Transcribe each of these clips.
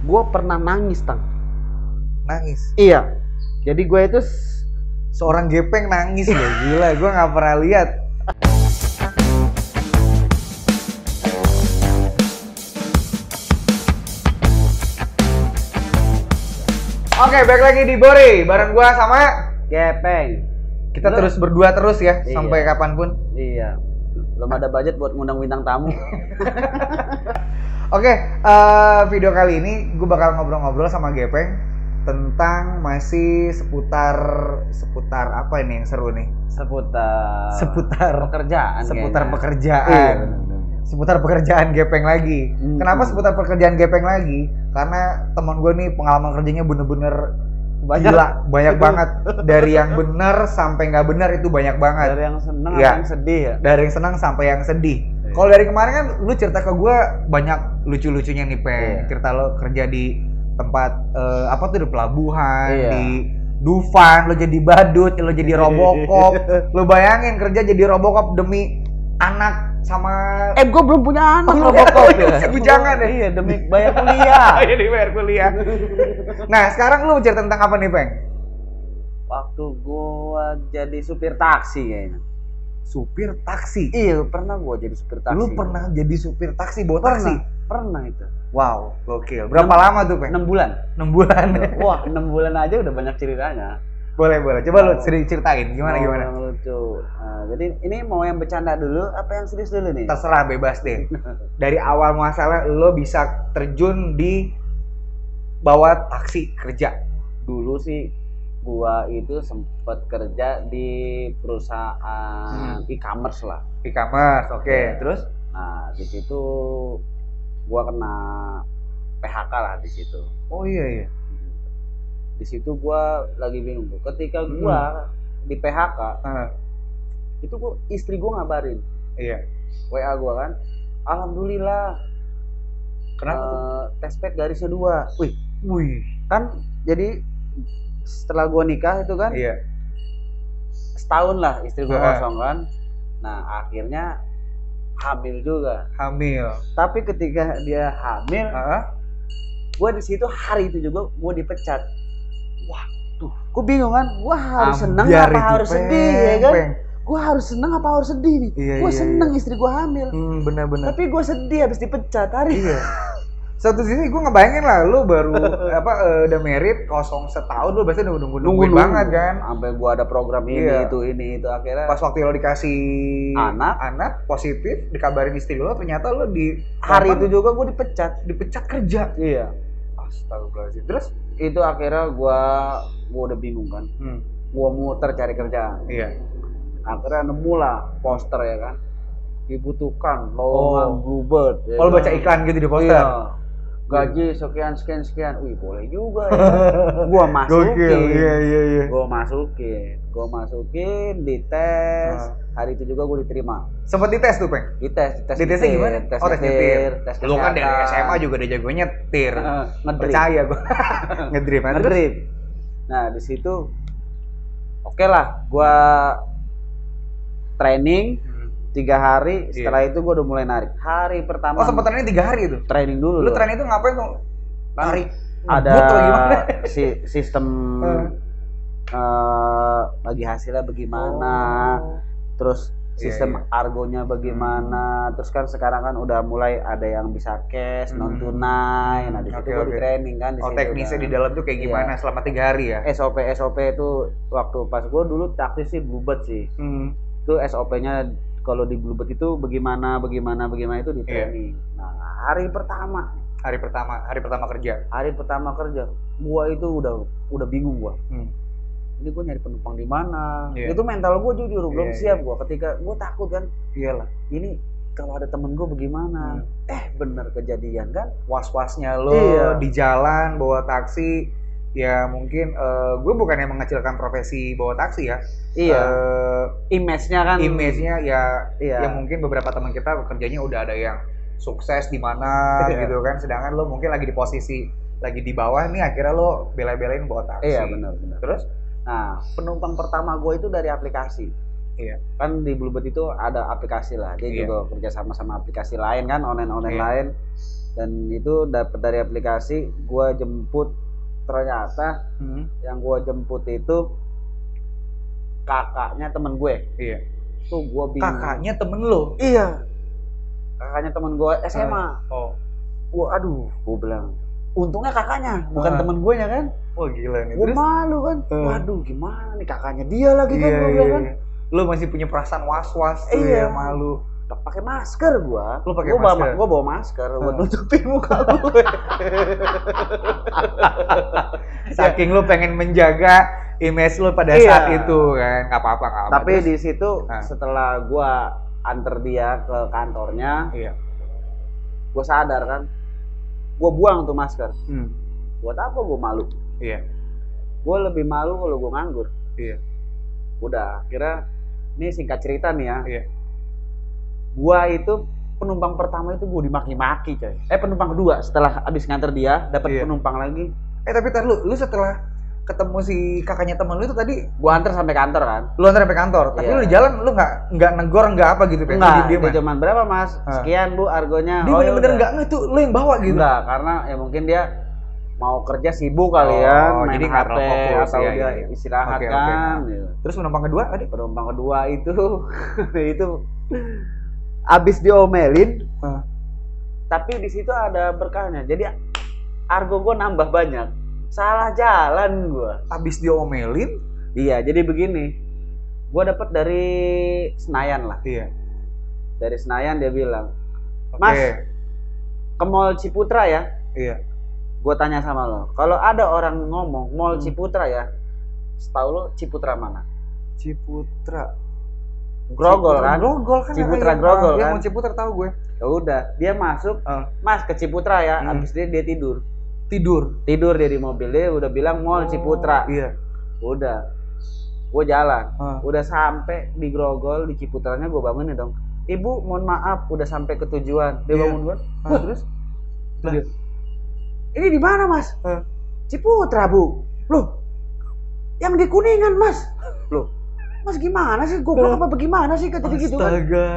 gue pernah nangis tang Nangis. iya jadi gue itu Seorang gepeng nangis loh, gila. Gue nggak pernah lihat. Oke, balik lagi di Bori. Bareng gua sama gepeng kita terus berdua terus ya Iya. sampai kapan pun. iya belum ada budget buat ngundang bintang tamu Oke, eh, video kali ini gue bakal ngobrol-ngobrol sama Gepeng tentang masih seputar seputar apa ini yang seru nih? seputar Seputar pekerjaan seputar kayaknya. pekerjaan. Iya. Seputar pekerjaan Gepeng lagi. Hmm. Kenapa seputar pekerjaan Gepeng lagi? Karena teman gue nih pengalaman kerjanya bener-bener banyak gila, banyak banget. Dari yang bener sampai nggak bener itu banyak banget. dari yang seneng Iya. ada yang sedih ya Dari yang senang sampai yang sedih. Iya. Kalau dari kemarin kan lu cerita ke gue banyak lucu-lucunya nih Peng. Iya. Cerita lo kerja di tempat eh, apa tuh di pelabuhan, Iya. di Dufan, lo jadi badut, lo jadi Robocop. lo bayangin kerja jadi Robocop demi anak sama eh gue belum punya anak Oh, Robocop iya, ya gue jangan ya. iya demi bayar kuliah Jadi bayar kuliah. nah, sekarang lu cerita tentang apa nih, Peng? waktu gua jadi supir taksi kayaknya Supir taksi. iya pernah gua jadi supir taksi Lu pernah jadi supir taksi bawa pernah taksi? pernah itu Wow, gokil. Berapa Enam- lama tuh, Peng? enam bulan 6 bulan. wah enam bulan aja udah banyak ceritanya boleh, boleh. Coba lu Oh. seri- ceritain gimana Mau gimana. lucu Nah, jadi ini mau yang bercanda dulu apa yang serius dulu nih Terserah bebas deh. Dari awal masalah lo bisa terjun di bawa taksi kerja. dulu sih gua itu sempet kerja di perusahaan Hmm. e-commerce lah E-commerce, oke. Iya. Terus nah di situ gua kena PHK lah di situ Oh iya iya. di situ gua lagi bingung ketika gua di PHK Ah, itu gua istri gua ngabarin iya. WA gua kan alhamdulillah Kenapa tuh? eh, tespek garisnya dua wih Wih. kan jadi setelah gua nikah itu kan Iya. setahun lah istri gua Ah. kosong kan nah akhirnya hamil juga Hamil. tapi ketika dia hamil Ah, gua di situ hari itu juga gua dipecat wah tuh gua bingung kan gua harus seneng apa itu, harus Peng, sedih ya kan Peng. gua harus seneng apa harus sedih nih Iya, gua iya, seneng istri gua hamil Hmm, benar-benar. tapi gua sedih habis dipecat hari Iya. Satu sisi gue ngebayangin lah, lu baru apa eh, udah merit kosong setahun lu biasanya udah nunggu nungguin banget kan. sampai gua ada program ini Iya. itu ini itu akhirnya Pas waktu lo dikasih Anak. anak positif, dikabarin istri lo ternyata lo di hari itu juga gua dipecat dipecat kerja. iya Astagfirullahaladzim. Terus? itu akhirnya gua gua udah bingung kan Hmm, gua muter cari kerjaan iya. akhirnya nemu lah poster ya kan dibutuhkan Oh. lowongan bluebird ya Oh, lo baca iklan gitu di poster. Iya. Gaji sekian sekian sekian wih boleh juga ya gua masukin Gokil. Iya, iya, iya. gua masukin gua masukin dites Ah. hari itu juga gua diterima Sempet dites tuh, Peng? dites dites Ditesnya nyetir, gimana? tes oh, tes nyetir, tes Lu kan dari. SMA juga udah jago nyetir. Ngedrip Percaya gue. Ngedrip. Nah, ngedrip nah di situ oke lah gua training. Tiga hari setelah itu gua udah mulai narik hari pertama Oh, sempet training tiga hari itu? training dulu Lu training itu ngapain tuh? Kan Tarik. ada si sistem Eh. eh, bagi hasilnya bagaimana Oh. terus Iya, sistem iya. argonya bagaimana terus kan sekarang kan udah mulai ada yang bisa cash Hmm. non tunai nah di situ oke. di training kan di Oh, teknisnya kan. di dalam tuh kayak Iya. gimana selama tiga hari ya? SOP SOP itu waktu pas gua dulu taksi sih bluebird sih Hmm. itu SOP-nya kalau di bluebird itu bagaimana bagaimana bagaimana itu di Iya. training nah hari pertama Hari pertama, hari pertama kerja. hari pertama kerja gua itu udah udah bingung gua Hmm. ini gue nyari penumpang di mana Iya. itu mental gue jujur belum Iya, siap iya. gue ketika gue takut kan Iyalah. ini kalau ada temen gue bagaimana eh bener kejadian kan Was-wasnya lo Iya. di jalan bawa taksi ya mungkin gue bukan yang mengecilkan profesi bawa taksi ya. iya Eh, image-nya kan image-nya ya iya ya mungkin beberapa teman kita kerjanya udah ada yang sukses di mana Iya. gitu kan sedangkan lo mungkin lagi di posisi lagi di bawah nih akhirnya lo bela-belain bawa taksi iya benar benar terus nah penumpang pertama gue itu dari aplikasi Iya. kan di Bluebird itu ada aplikasi lah dia Iya. juga kerja sama sama aplikasi lain kan online online Iya. lain dan itu dapat dari aplikasi gua jemput ternyata Hmm. yang gua jemput itu kakaknya temen gue Iya. tuh gua bingung Kakaknya temen lo. iya kakaknya temen gue SMA Oh. gua aduh gua bilang untungnya kakaknya bukan Ah. temen gue ya kan Wah gila nih. gue Terus? malu kan Eh. waduh gimana nih kakaknya dia lagi kan Iya, gua iya, bilang kan iya. Lo masih punya perasaan was-was tuh Iya. ya, malu. Pakai masker gua Lu pakai gua bawa, masker? gua bawa masker buat Ah. nutupin muka gue Saking lo pengen menjaga image lo pada Iya. saat itu kan. Nggak apa-apa, nggak apa. tapi Terus? di situ Ah. setelah gua antar dia ke kantornya Iya. gua sadar kan gua buang tuh masker Hmm. buat apa gua malu Iya. gua lebih malu kalau gua nganggur Iya. udah akhirnya ini singkat cerita nih ya Iya. Gua itu penumpang pertama itu gua dimaki-maki coy eh penumpang kedua setelah abis nganter dia dapat Iya. penumpang lagi Eh tapi tar lu, lu setelah ketemu si kakaknya temen lu itu tadi gua antar sampai kantor kan lu antar sampai kantor, tapi Iya. lu di jalan lu nggak nggak negor nggak apa gitu pengen enggak diem dia cuman berapa mas Ah. sekian bu argonya Dia Oh, bener-bener yaudah. nggak nge tuh lu yang bawa gitu. enggak karena ya mungkin dia mau kerja sibuk kali Oh, ya main jadi nggak HP fokus, atau iya, dia iya. istirahat oke. kan gitu. Terus penumpang kedua tadi? penumpang kedua itu itu abis diomelin Ah. tapi di situ ada berkahnya jadi argo gue nambah banyak salah jalan gue Abis diomelin? iya jadi begini gue dapat dari Senayan lah Iya. dari Senayan dia bilang. Mas. ke Mall Ciputra ya Iya. gue tanya sama lo kalau ada orang ngomong Mall Hmm. Ciputra ya setahu lo Ciputra mana Ciputra. Grogol kan Grogol kan. Ciputra iya. Grogol kan? mau Ciputra tahu gue. ya udah dia masuk Ah. Mas ke Ciputra ya Hmm. habis dia dia tidur Tidur. tidur dia di mobil dia udah bilang Mall Ciputra Iya. udah gue jalan Ah. udah sampai di Grogol di Ciputranya gue bangunin dong ibu mohon maaf udah sampai ke tujuan dia Iya. bangun gue Ah, terus? Dia, ini di mana mas Ah. Ciputra bu loh yang di kuningan mas loh mas gimana sih goblok apa bagaimana sih kata gitu kan Astaga.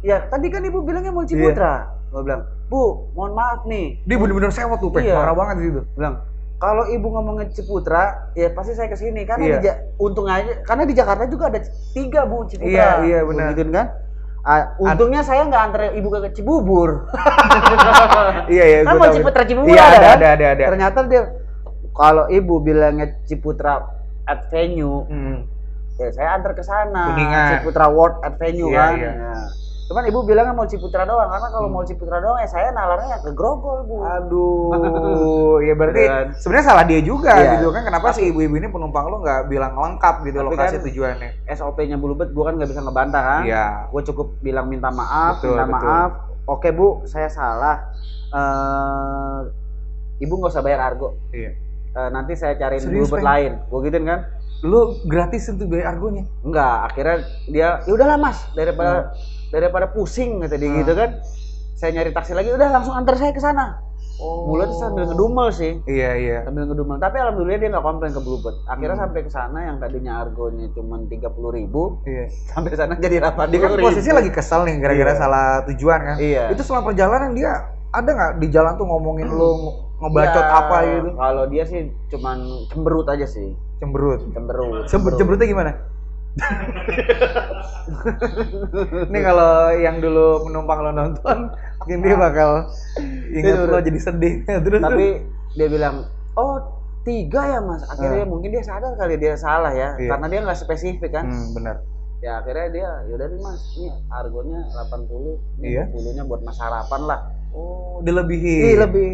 ya tadi kan ibu bilangnya mau Ciputra gue bilang bu mohon maaf nih Dia bener-bener sewot tuh, Pek. Iya. Parah banget di situ. bilang kalau ibu ngomongin Ciputra ya pasti saya ke sini karena Iya. di untung aja karena di Jakarta juga ada tiga bu Ciputra Iya, iya, benar. gitu kan Ah, untungnya saya nggak antar ibu ke Cibubur Iya, iya. kan gua mau. Ciputra Cibubur Iya, ada, ada, kan? ada, ada, ada. ternyata dia kalau ibu bilangnya Ciputra Avenue Hmm. Ya saya antar ke sana. Ciputra World Avenue Iya, kan iya. Ya. cuman ibu bilangnya mau Ciputra doang karena kalau Hmm. mau Ciputra doang ya saya nalarnya ke Grogol bu Aduh, ya berarti Dan- sebenarnya salah dia juga Iya. gitu kan. Kenapa sih ibu-ibu ini penumpang lu nggak bilang lengkap gitu Tapi lokasi kan- tujuannya? SOP-nya Bluebird gue kan nggak bisa ngebantah kan Iya. gue cukup bilang minta maaf, Betul, minta betul. maaf. Oke bu, saya salah. Eh, ibu nggak usah bayar argo. Iya. Eh, nanti saya cariin Serius, bluebird lain. Gue gituin kan? Lu gratis untuk bayar argonya. Enggak. Akhirnya dia, ya udahlah mas, daripada daripada pusing kata dia Hmm. gitu kan. Saya nyari taksi lagi, udah langsung antar saya ke sana. Oh. Mulai tuh sambil ngedumel sih, Iya, iya. sambil ngedumel. Tapi alhamdulillah dia nggak komplain ke bluebird. Akhirnya Hmm. sampai ke sana yang tadinya argonya cuma tiga puluh ribu, Iya. sampai sana jadi delapan Dia kan posisinya lagi kesel nih gara-gara Iya. salah tujuan kan. Iya. Itu selama perjalanan dia ada nggak di jalan tuh ngomongin lu nge- ngebacot Ya, apa gitu? Kalau dia sih cuman cemberut aja sih. Cemberut. Cemberut. Cemberut cemberutnya gimana? Ini kalau yang dulu penumpang lo nonton, mungkin dia bakal ingat lo jadi sedih. Terus Tapi dia bilang, "Oh, tiga ya, Mas." Akhirnya Ah. mungkin dia sadar kali dia salah ya, Iya. karena dia nggak spesifik kan. hmm, benar. Ya akhirnya dia, "Yaudah nih, Mas. Ini argonya 80, ini Iya. 20-nya buat mas sarapan lah." Oh, dilebihin. Ih, lebih.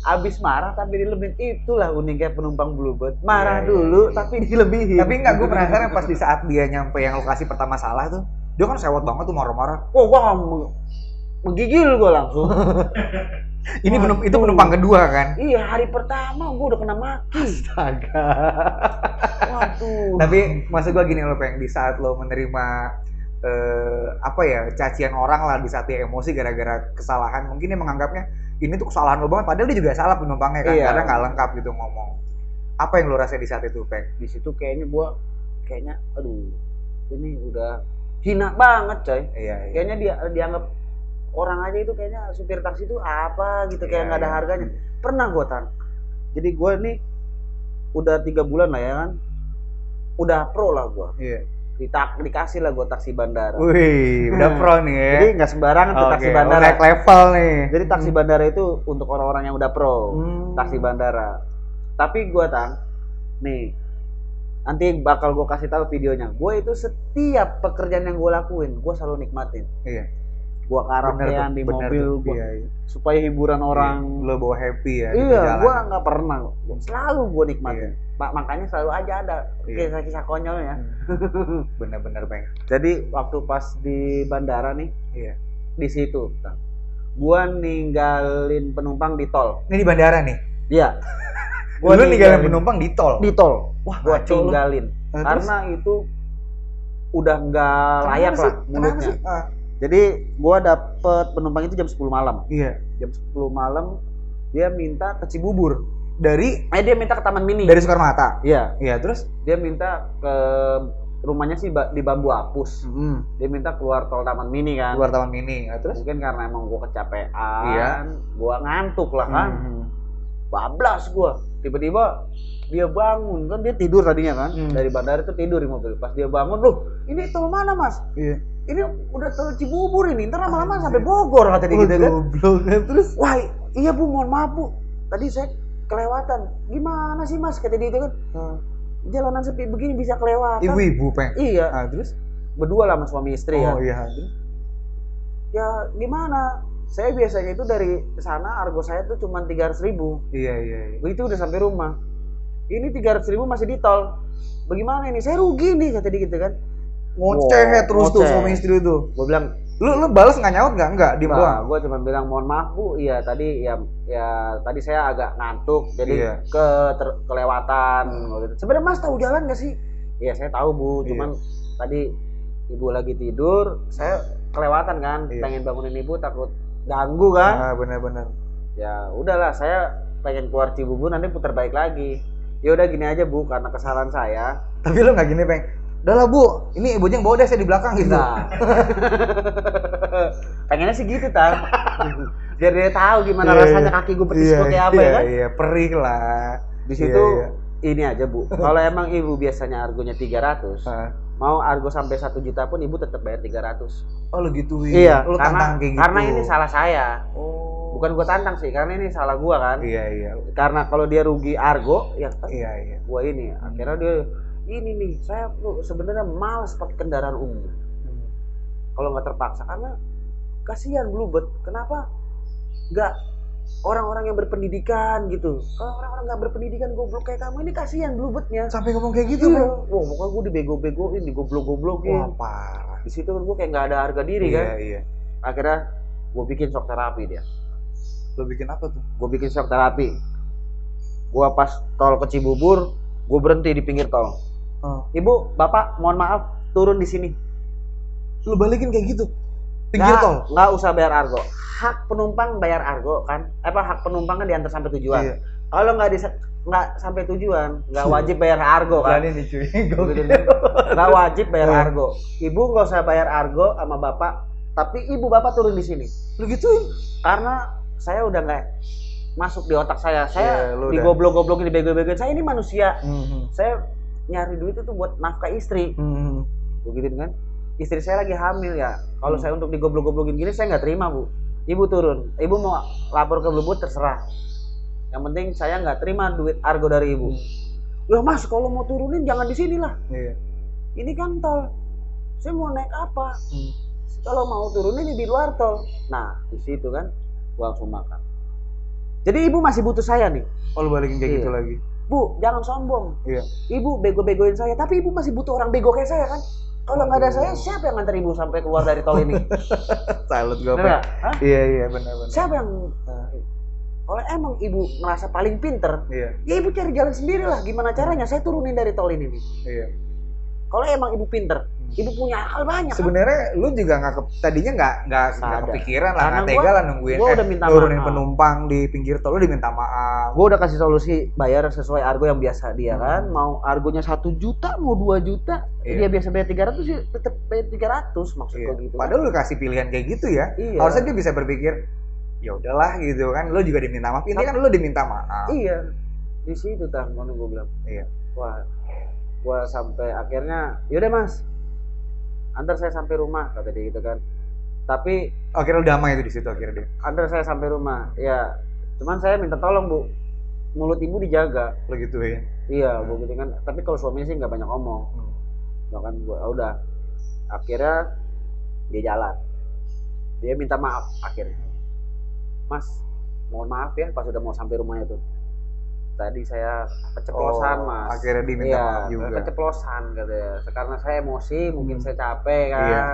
Abis marah tapi dilebihin. Itulah uniknya penumpang Bluebird. Marah Iya, iya, dulu iya. tapi dilebihin. Tapi enggak gue penasaran pas di saat dia nyampe yang lokasi pertama salah tuh, dia kan sewot banget tuh marah-marah. Oh, gua menggigil gua langsung. Ini Waduh. itu penumpang kedua kan? iya, hari pertama gua udah kena maki. Astaga. Waduh. Tapi maksud gua gini lo pengen di saat lo menerima eh, apa ya cacian orang lah di saat dia emosi gara-gara kesalahan. Mungkin dia menganggapnya ini tuh kesalahan lo banget. Padahal dia juga salah penumpangnya kan Iya. karena nggak lengkap gitu ngomong. Apa yang lo rasa di saat itu peng di situ kayaknya gua kayaknya aduh ini udah hina banget coy. Iya iya. Kayaknya dia dianggap orang aja itu kayaknya supir taksi itu apa gitu kayak Iya, nggak ada iya. harganya. Pernah gue tan jadi gue nih udah tiga bulan lah ya kan udah pro lah gue Iya. Ditak, dikasih lah gue taksi bandara Wih, udah pro nih ya. jadi nggak sembarangan tuh Oke, taksi oh, bandara naik level nih. jadi taksi bandara itu untuk orang-orang yang udah pro Hmm. taksi bandara tapi gue tan nih nanti bakal gue kasih tahu videonya gue itu setiap pekerjaan yang gue lakuin gue selalu nikmatin Iya. Bener karaokean di bener mobil gua, Iya, iya. supaya hiburan orang lo bawa happy ya. iya gue nggak pernah selalu gue nikmatin Iya. Ma- makanya selalu aja ada Iya. kisah-kisah konyolnya Hmm. Bener-bener peng. jadi waktu pas di bandara nih Iya. di situ gue ninggalin penumpang di tol Ini di bandara nih. iya Lu ninggalin penumpang di tol. di tol Wah, lu. tinggalin Nah, terus? karena itu udah nggak layak lah mulutnya sih? Jadi gue dapet penumpang itu jam 10 malam iya. jam 10 malam dia minta ke Cibubur Dari eh dia minta ke Taman Mini dari Soekarno Hatta. iya Iya, terus? dia minta ke rumahnya sih di Bambu Apus Hmm. dia minta keluar tol Taman Mini kan Keluar taman mini. Nah, terus? mungkin karena emang gue kecapean Iya. gue ngantuk lah kan Hmm. bablas gue tiba-tiba dia bangun kan dia tidur tadinya kan Hmm. dari bandara itu tidur di mobil pas dia bangun loh ini tol mana mas Iya. Ini udah tol Cibubur ini. Ntar lama-lama sampai Bogor kata dia gitu kan. Kan. Terus? wah iya bu mohon maaf bu. Tadi saya kelewatan. Gimana sih mas? Kata dia itu kan. Jalanan sepi begini bisa kelewatan. Ibu-ibu peng. iya. Ah, terus? berdua lah sama suami istri ya. Oh iya, ya gimana? Saya biasanya itu dari sana argo saya tuh cuma tiga ribu. Iya, iya, iya. begitu udah sampai rumah. Ini tiga ribu masih di tol. Bagaimana ini? Saya rugi nih kata dia gitu kan Ngoceh Wow, terus tuh ngoceh. suami istri tuh. gue bilang Lu lu balas nggak nyaut nggak? Nggak, Nah, doang. gue cuma bilang mohon maaf bu, iya tadi ya ya tadi saya agak ngantuk, jadi Iya. ke ter- kelewatan. Hmm. gitu. Sebenarnya mas tahu jalan gak sih? Iya saya tahu bu, Iya. cuman tadi ibu lagi tidur, saya kelewatan kan, Iya. pengen bangunin ibu takut ganggu kan? Ah, benar-benar. Ya udahlah, saya pengen keluar Cibubur nanti putar balik lagi. Ya udah gini aja bu, karena kesalahan saya. Tapi lu nggak gini, Peng. Udah lah, Bu. Ini ibunya yang bawa deh saya di belakang gitu. Nah, pengennya sih gitu tan. Biar dia tahu gimana Iya, rasanya iya. kaki gue betis kayak apa ya iya, kan? Iya, perih lah. Di situ Iya, ini aja bu. Kalau emang ibu biasanya argonya 300, Ah. mau argo sampai satu juta pun ibu tetap bayar 300. Oh, lu gituin. Iya, Lu karena tantang kayak gitu. karena ini salah saya. Oh. Bukan gue tantang sih, karena ini salah gua kan. Iya, iya. Karena kalau dia rugi argo, ya kan Iya, iya. gua ini. Akhirnya dia ini nih, saya tuh sebenarnya malas pakai kendaraan umum. Kalau nggak terpaksa karena kasihan Bluebird. Kenapa? Nggak orang-orang yang berpendidikan gitu. Kalau orang-orang nggak berpendidikan goblok kayak kamu ini kasihan Bluebirdnya. Sampai ngomong kayak gitu, Iya. Bro. Wah, pokoknya gue dibego-begoin, digoblok-goblokin. Wah, parah. Di situ kan gue kayak nggak ada harga diri iya, kan. iya. Akhirnya gue bikin shock terapi dia. Lu bikin apa tuh? Gue bikin shock terapi. Gue pas tol ke Cibubur, gue berhenti di pinggir tol. Oh. Ibu, bapak, mohon maaf, turun di sini. Lu balikin kayak gitu. Pinggir Nggak- tol. Nggak usah bayar argo. Hak penumpang bayar argo kan? Apa hak penumpang kan diantar sampai tujuan. Iya. Kalau nggak bisa nggak sampai tujuan, nggak wajib bayar argo kan? Berani nih, cuy. Nggak wajib bayar Iya. argo. Ibu nggak usah bayar argo sama bapak, tapi ibu bapak turun di sini. Lu gituin. Karena saya udah nggak masuk di otak saya. Iya, Saya lu udah- digoblok-goblokin, dibego-begoin. Saya ini manusia. Mhm. Saya nyari duit itu buat nafkah istri. Mhm. Begitu kan? Istri saya lagi hamil ya. Kalau Hmm. saya untuk digoblok-goblokin gini saya nggak terima bu. Ibu turun. Ibu mau lapor ke Bluebird terserah. Yang penting saya nggak terima duit argo dari ibu. Ya mas kalau mau turunin jangan di sini lah. Iya. Ini kan tol. Saya mau naik apa? Hmm. Kalau mau turunin di luar tol. Nah di situ kan gua langsung makan. Jadi ibu masih butuh saya nih. Oh, lu balikin kayak Iya. gitu lagi. Bu, jangan sombong. Iya. Ibu bego-begoin saya, tapi ibu masih butuh orang bego kayak saya kan? Kalau nggak ada saya, siapa yang nganter ibu sampai keluar dari tol ini? Salut gue? Iya, iya, benar-benar. Siapa yang kalau emang ibu ngerasa paling pinter, Iya, ya ibu cari jalan sendiri lah. Gimana caranya? Saya turunin dari tol ini nih. iya. Kalau emang ibu pinter. Ibu punya akal banyak kan? Sebenarnya lu juga nggak ke, tadinya nggak nggak kepikiran lah, nggak tega lah nungguin gua eh, udah minta nurunin maaf. penumpang di pinggir tol lu diminta maaf. gue udah kasih solusi bayar sesuai argo yang biasa dia Hmm. kan mau argonya satu juta mau dua juta Iya. dia biasa bayar 300 sih tetap bayar 300 maksud Iya. gue gitu kan. Padahal lu kasih pilihan kayak gitu ya. iya Harusnya dia bisa berpikir ya udahlah gitu kan. Lu juga diminta maaf. Ini kan lu diminta maaf. iya di situ tah mana gue bilang Iya. wah gua sampai akhirnya yaudah mas antar saya sampai rumah kata dia gitu kan. Tapi Akhirnya lu damai itu di situ akhirnya dia. antar saya sampai rumah ya. Cuman saya minta tolong bu. Mulut ibu dijaga. Lu gituin. iya Hmm. bu gitu kan. Tapi kalau suaminya sih nggak banyak ngomong Hmm. bahkan gua "Ah, udah. Akhirnya dia jalan. Dia minta maaf akhirnya. Mas mohon maaf ya pas udah mau sampai rumah itu tadi saya keceplosan Oh, mas Akhirnya diminta iya maaf juga. keceplosan katanya karena saya emosi mungkin Hmm. saya capek kan Iya.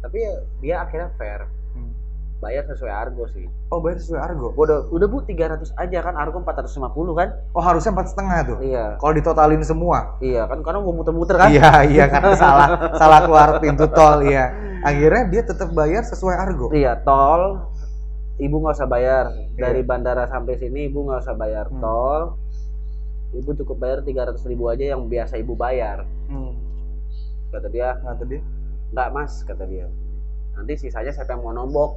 tapi ya, dia akhirnya fair Hmm. bayar sesuai argo sih Oh bayar sesuai argo. udah udah bu 300 aja kan argo 450 kan Oh harusnya empat setengah tuh. iya Kalau ditotalin semua. iya kan karena gua muter-muter kan Iya iya karena salah salah keluar pintu tol iya. Akhirnya dia tetap bayar sesuai argo. Iya, tol ibu nggak usah bayar dari Iya. bandara sampai sini ibu nggak usah bayar Hmm. tol ibu cukup bayar 300 ribu aja yang biasa ibu bayar Hmm. kata dia Kata dia. nggak mas kata dia nanti sisanya siapa yang mau nombok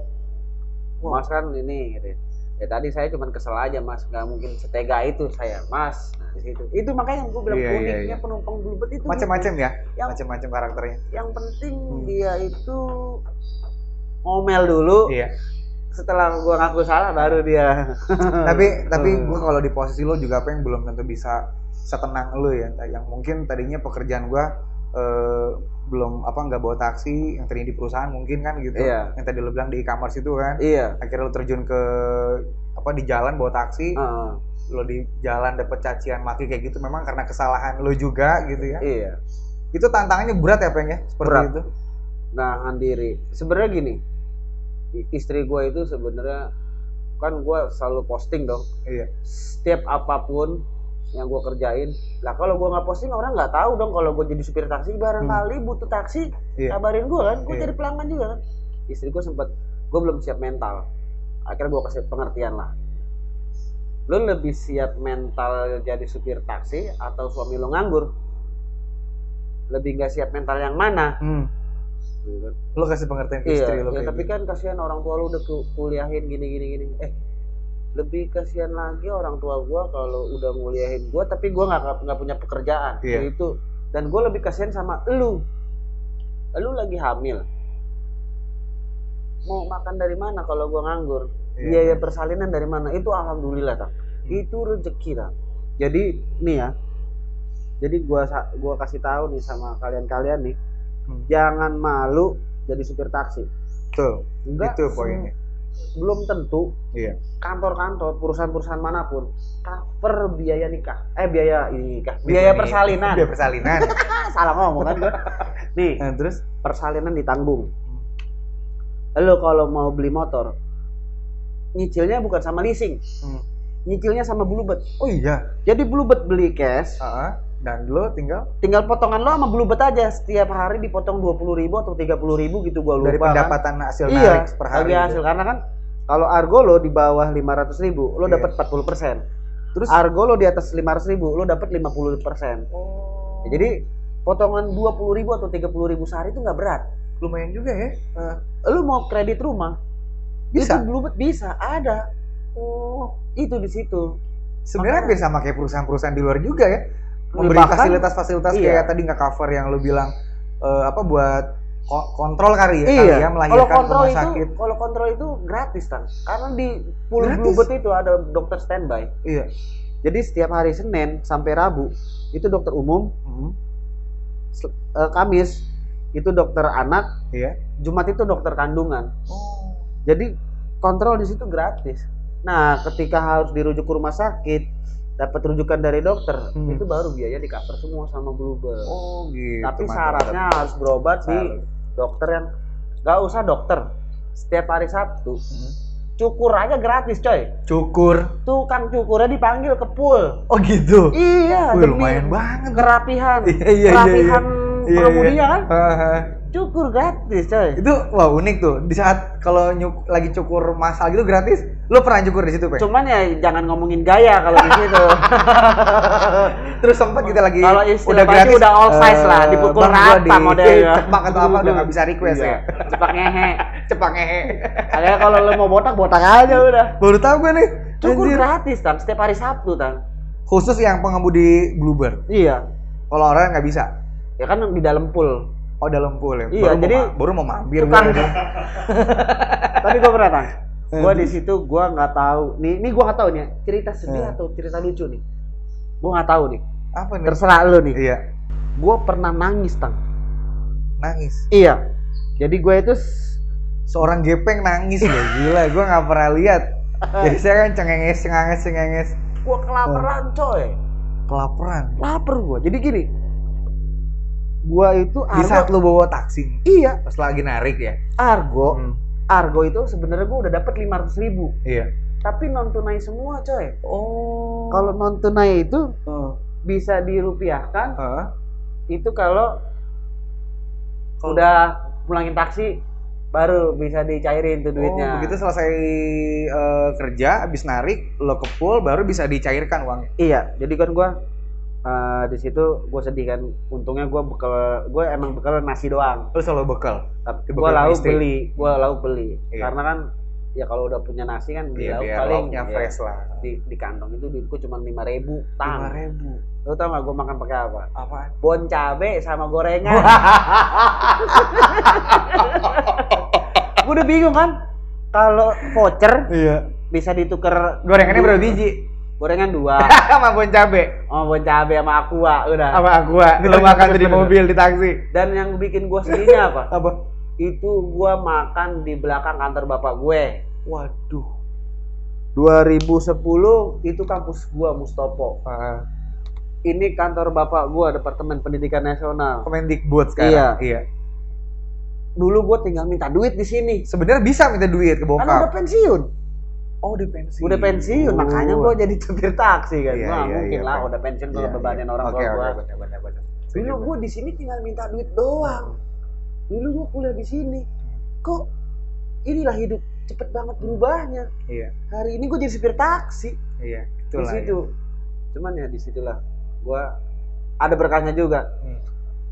Wah. mas kan ini gitu. ya tadi saya cuman kesel aja mas nggak mungkin setega itu saya mas nah, di situ itu makanya gue bilang Iya, iya, uniknya iya. penumpang bluebird itu Macam-macam ya. Yang- Macam-macam karakternya. yang penting Hmm. dia itu ngomel dulu Iya. Setelah gua ngaku salah baru dia. Tapi tapi Hmm. gue kalau di posisi lo juga apa yang belum tentu bisa setenang lo ya. Yang mungkin tadinya pekerjaan gue eh, belum apa nggak bawa taksi yang tadinya di perusahaan mungkin kan gitu. Iya. yang tadi lo bilang di e-commerce itu kan. Iya. Akhirnya lo terjun ke apa di jalan bawa taksi. Heeh. lo di jalan dapet cacian maki kayak gitu memang karena kesalahan lo juga gitu ya. Iya. Itu tantangannya berat ya peng ya? Seperti Berat. itu. Nahan diri sebenarnya gini istri gua itu sebenarnya kan gua selalu posting dong. Iya. Setiap apa pun yang gua kerjain lah kalau gua nggak posting orang nggak tahu dong kalau gua jadi supir taksi. Barangkali butuh taksi Iya. kabarin gua kan gua Iya. jadi pelanggan juga kan. Istri gua sempet gua belum siap mental. Akhirnya gua kasih pengertian lah. Lu lebih siap mental jadi supir taksi atau suami lu nganggur? Lebih nggak siap mental yang mana? Hmm. Gitu kan. lo kasih pengertian ke Iya, istri lo ya, kayak tapi gitu. kan kasihan orang tua lu udah ku- kuliahin gini gini gini. Eh, lebih kasihan lagi orang tua gua kalau udah nguliahin gua tapi gua nggak nggak punya pekerjaan. Iya. Itu. Dan gua lebih kasihan sama lu. Lu lagi hamil. Mau makan dari mana kalau gua nganggur? Iya. Biaya persalinan dari mana? Itu alhamdulillah, tak. Itu rezeki, tak. Jadi nih ya. Jadi gua gua kasih tahu nih sama kalian-kalian nih, Hmm. jangan malu jadi supir taksi. Betul. Enggak, itu poinnya belum tentu iya kantor-kantor, perusahaan-perusahaan mana pun cover biaya nikah. Eh biaya ini nikah, biaya nih, persalinan. biaya persalinan Ah, Salah ngomong kan. Nih, Nah, terus persalinan ditanggung. Lo kalau mau beli motor, nyicilnya bukan sama leasing, Hmm. nyicilnya sama Bluebird. oh iya Jadi Bluebird beli cash, Ah, dan lo tinggal tinggal potongan lo sama Bluebird aja. Setiap hari dipotong 20.000 ribu atau 30.000 ribu gitu gua lupa. dari kan. pendapatan hasil iya, narik per hari gitu. hasil karena kan kalau argo lo di bawah 500 ribu lo Iya. dapat 40 persen terus argo lo di atas 500 ribu lo dapat 50 persen oh, jadi potongan 20 ribu atau 30 ribu sehari itu nggak berat lumayan juga ya lo mau kredit rumah Bisa? itu Bluebird bisa ada oh itu di situ sebenarnya hampir sama kayak perusahaan-perusahaan di luar juga ya memberi fasilitas-fasilitas iya. kayak tadi nggak cover yang lo bilang eh, apa buat ko- kontrol kali ya kali iya ya kalau melahirkan kontrol rumah itu sakit. kalau kontrol itu gratis kan karena di Gratis? Bluebird itu ada dokter standby. Iya. Jadi setiap hari Senin sampai Rabu itu dokter umum. Hmm, eh, Kamis itu dokter anak, iya. Jumat itu dokter kandungan. oh. Jadi kontrol di situ gratis. Nah, ketika harus dirujuk ke rumah sakit, dapat rujukan dari dokter, Hmm. itu baru biaya di cover semua sama Bluebird. oh gitu Tapi mantap, syaratnya harus berobat di dokter yang nggak usah dokter. Setiap hari Sabtu. Hmm. cukur aja gratis, coy. cukur Tukang cukurnya dipanggil ke pool. oh gitu Iya, Wih, lumayan banget kerapihan. iya iya iya, iya. kerapihan Iya, pengemudinya kan Haha. Cukur gratis coy. Itu wah unik tuh. Di saat kalau nyuk lagi cukur masal gitu gratis lo pernah cukur di situ pe? Cuman ya jangan ngomongin gaya kalau di situ. Terus sempat kita lagi Kalau istilah pasti udah all size lah, eh, dipukul bang, gua rata di modelnya. cepak atau apa udah nggak bisa request Iya. ya. Cepak ngehe. Cepak ngehe. Kayaknya kalau lo mau botak botak aja udah. Baru tahu gue nih. Cukur Anjir. gratis tan. Setiap hari sabtu tan. Khusus yang pengemudi Bluebird. Iya. Kalau orang nggak bisa. Ya kan di dalam pool oh dalam pool ya? Iya, baru jadi mau, ma- baru mau mampir gua. tapi gue pernah tan gue di situ gue nggak tahu. Nih ini gue nggak tahu nih cerita sedih Eh. atau cerita lucu nih? Gue nggak tahu nih. Apa nih? Terserah lo nih. Iya. Gue pernah nangis tang. Nangis? Iya. Jadi gue itu seorang gepeng nangis loh gila gue nggak pernah lihat. Jadi saya kan cengenges cengenges cengenges. Gue kelaparan coy. Kelaparan lapar gue jadi gini gue itu di saat argo. lu bawa taksi iya. Pas lagi narik ya? Argo. Hmm, argo itu sebenarnya gue udah dapat lima ribu. Iya. Tapi non tunai semua coy. Oh. Kalau non tunai itu Heeh. bisa dirupiahkan Heeh. itu kalau Kalau- udah pulangin taksi baru bisa dicairin tuh duitnya. Oh, begitu selesai eh, kerja, habis narik, lo ke pool, baru bisa dicairkan uangnya. Iya, jadi kan gua eh, di situ gue sedih kan. Untungnya gua bekal, gue emang bekal nasi doang. Lo selalu bekal. Tapi sama lauk beli, gua lauk beli. Iya. Karena kan ya kalau udah punya nasi kan Iya, lauk paling ya, fresh lah. di di kantong itu duitku cuma lima ribu Lima tang. ribu. Lo tau gak gue makan pakai apa? Apaan? Bon cabe sama gorengan. gue udah bingung kan. Kalau voucher Iya. bisa ditukar Gorengannya berapa biji? Gorengan dua sama bon cabe. oh bon cabe sama aqua udah Sama gua. Lo makan di mobil, di taksi. dan yang bikin gua sedihnya apa Apa? itu gua makan di belakang kantor bapak gue Waduh. 2010 itu kampus gua Mustopo Uh, ini kantor bapak gua Departemen Pendidikan Nasional Kemendikbud sekarang. Iya. iya. dulu gua tinggal minta duit di sini Sebenarnya bisa minta duit ke karena udah bokap. pensiun Oh, udah pensiun. udah pensiun makanya gua jadi supir taksi kan Iya, gua nggak iya, mungkin iya, lah Pak. udah pensiun Iya, kalau bebanin iya. orang Oke, tua gua benar, benar. dulu gua di sini tinggal minta duit doang dulu gua kuliah di sini kok inilah hidup cepet banget berubahnya Iya, hari ini gue jadi supir taksi iya. di Itulah. situ cuman ya di situlah gue ada berkahnya juga Hmm.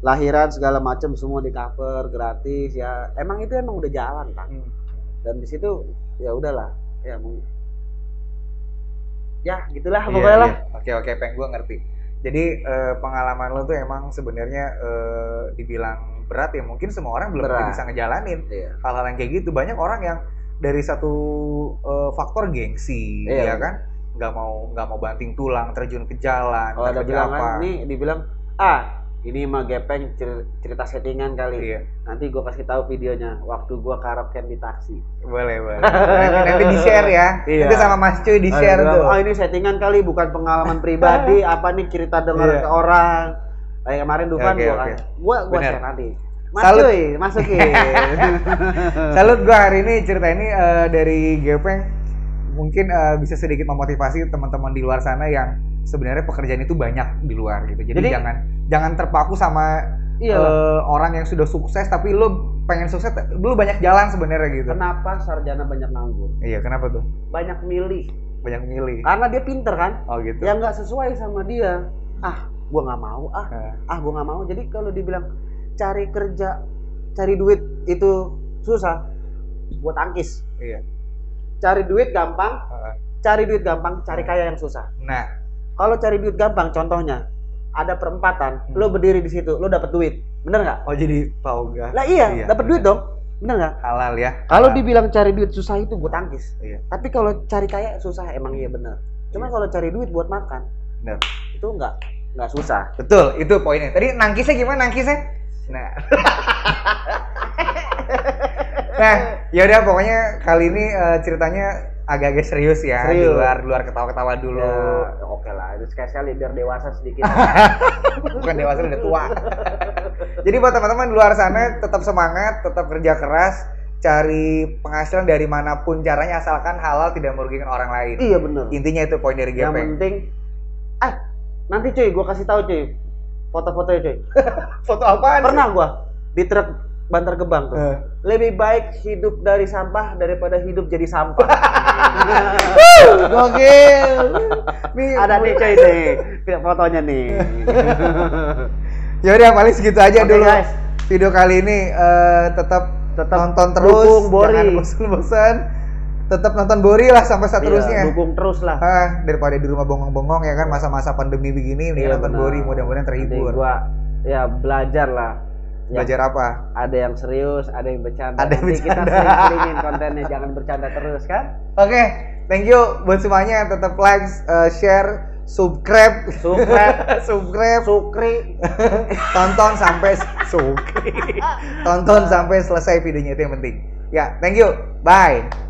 lahiran segala macam semua di cover gratis ya emang itu emang udah jalan kan Hmm. dan di situ ya udahlah ya mau ya gitulah Iya, pokoknya lah iya. Oke oke, peng gue ngerti. Jadi eh, pengalaman lo tuh emang sebenarnya eh, dibilang berat ya mungkin semua orang belum Berat. bisa ngejalanin Iya. hal-hal yang kayak gitu. Banyak orang yang dari satu eh, faktor gengsi, Iya. ya kan, nggak mau nggak mau banting tulang, terjun ke jalan, ntar ada kerja bilang apa. nih dibilang ah ini mah gepeng cer- cerita settingan kali Iya, nanti gue kasih tahu videonya waktu gue karaoke di taksi boleh boleh. nanti, nanti di share ya. Iya. Nanti sama Mas Cuy di share tuh. oh ini settingan kali bukan pengalaman pribadi apa nih cerita dengar Iya. ke orang kayak kemarin Dufan gua gua Bener. share nanti Mas Salut. cuy masukin Salut gue hari ini cerita ini eh, dari Gepeng mungkin eh, bisa sedikit memotivasi teman-teman di luar sana yang sebenarnya pekerjaan itu banyak di luar gitu. Jadi, Jadi- jangan jangan terpaku sama iya eh, orang yang sudah sukses tapi lu pengen sukses lu banyak jalan sebenarnya gitu. kenapa sarjana banyak nganggur Iya, kenapa tuh? banyak milih Banyak milih. karena dia pinter kan Oh gitu. yang nggak sesuai sama dia ah gua nggak mau ah Nah, ah gua nggak mau jadi kalau dibilang cari kerja cari duit itu susah buat tangkis iya. cari duit gampang Heeh. cari duit gampang cari kaya yang susah Nah, kalau cari duit gampang contohnya ada perempatan Hmm. lo berdiri di situ lo dapat duit bener nggak oh jadi tahu gak? lah iya, dapat duit dong bener nggak Halal ya. kalau dibilang cari duit susah itu gue tangkis Iya. tapi kalau cari kaya susah emang iya bener cuma Iya. kalau cari duit buat makan Bener. itu nggak nggak susah Betul, itu poinnya. Tadi nangkisnya gimana nangkisnya? Nah. nah, yaudah pokoknya kali ini eh, ceritanya agak-agak serius ya, di Serius. luar di luar ketawa-ketawa dulu. Ya, oke lah itu sekali biar dewasa sedikit Bukan dewasa udah tua. Jadi buat teman-teman di luar sana tetap semangat, tetap kerja keras, cari penghasilan dari mana pun caranya asalkan halal tidak merugikan orang lain. iya bener Intinya itu poin dari yang Gepeng. penting ah nanti cuy gue kasih tahu cuy foto-fotonya cuy. Foto apaan? Pernah gua di truk Bantar Gebang tuh. Eh. Lebih baik hidup dari sampah daripada hidup jadi sampah. Gokil. Nih, Ada nih cuy nih, fotonya nih. Yaudah paling segitu aja Oke, dulu. guys. Video kali ini eh, tetap Tetap nonton terus, dukung Bori. jangan bosan-bosan. Tetap nonton Bori lah sampai seterusnya. Iya, dukung terus lah. Ah, daripada di rumah bongong-bongong ya kan masa-masa pandemi begini nih Iya, nonton. Bori mudah-mudahan Nanti terhibur. gua ya belajar lah. Ya, Belajar apa? ada yang serius, ada yang bercanda. Ada yang Nanti kita sering-seringin kontennya, jangan bercanda terus kan? Oke, thank you buat semuanya. Tetap like, eh, share, subscribe, Subscribe, subscribe, Sukri, tonton sampai sukri. tonton sampai selesai videonya itu yang penting. Ya, thank you. Bye.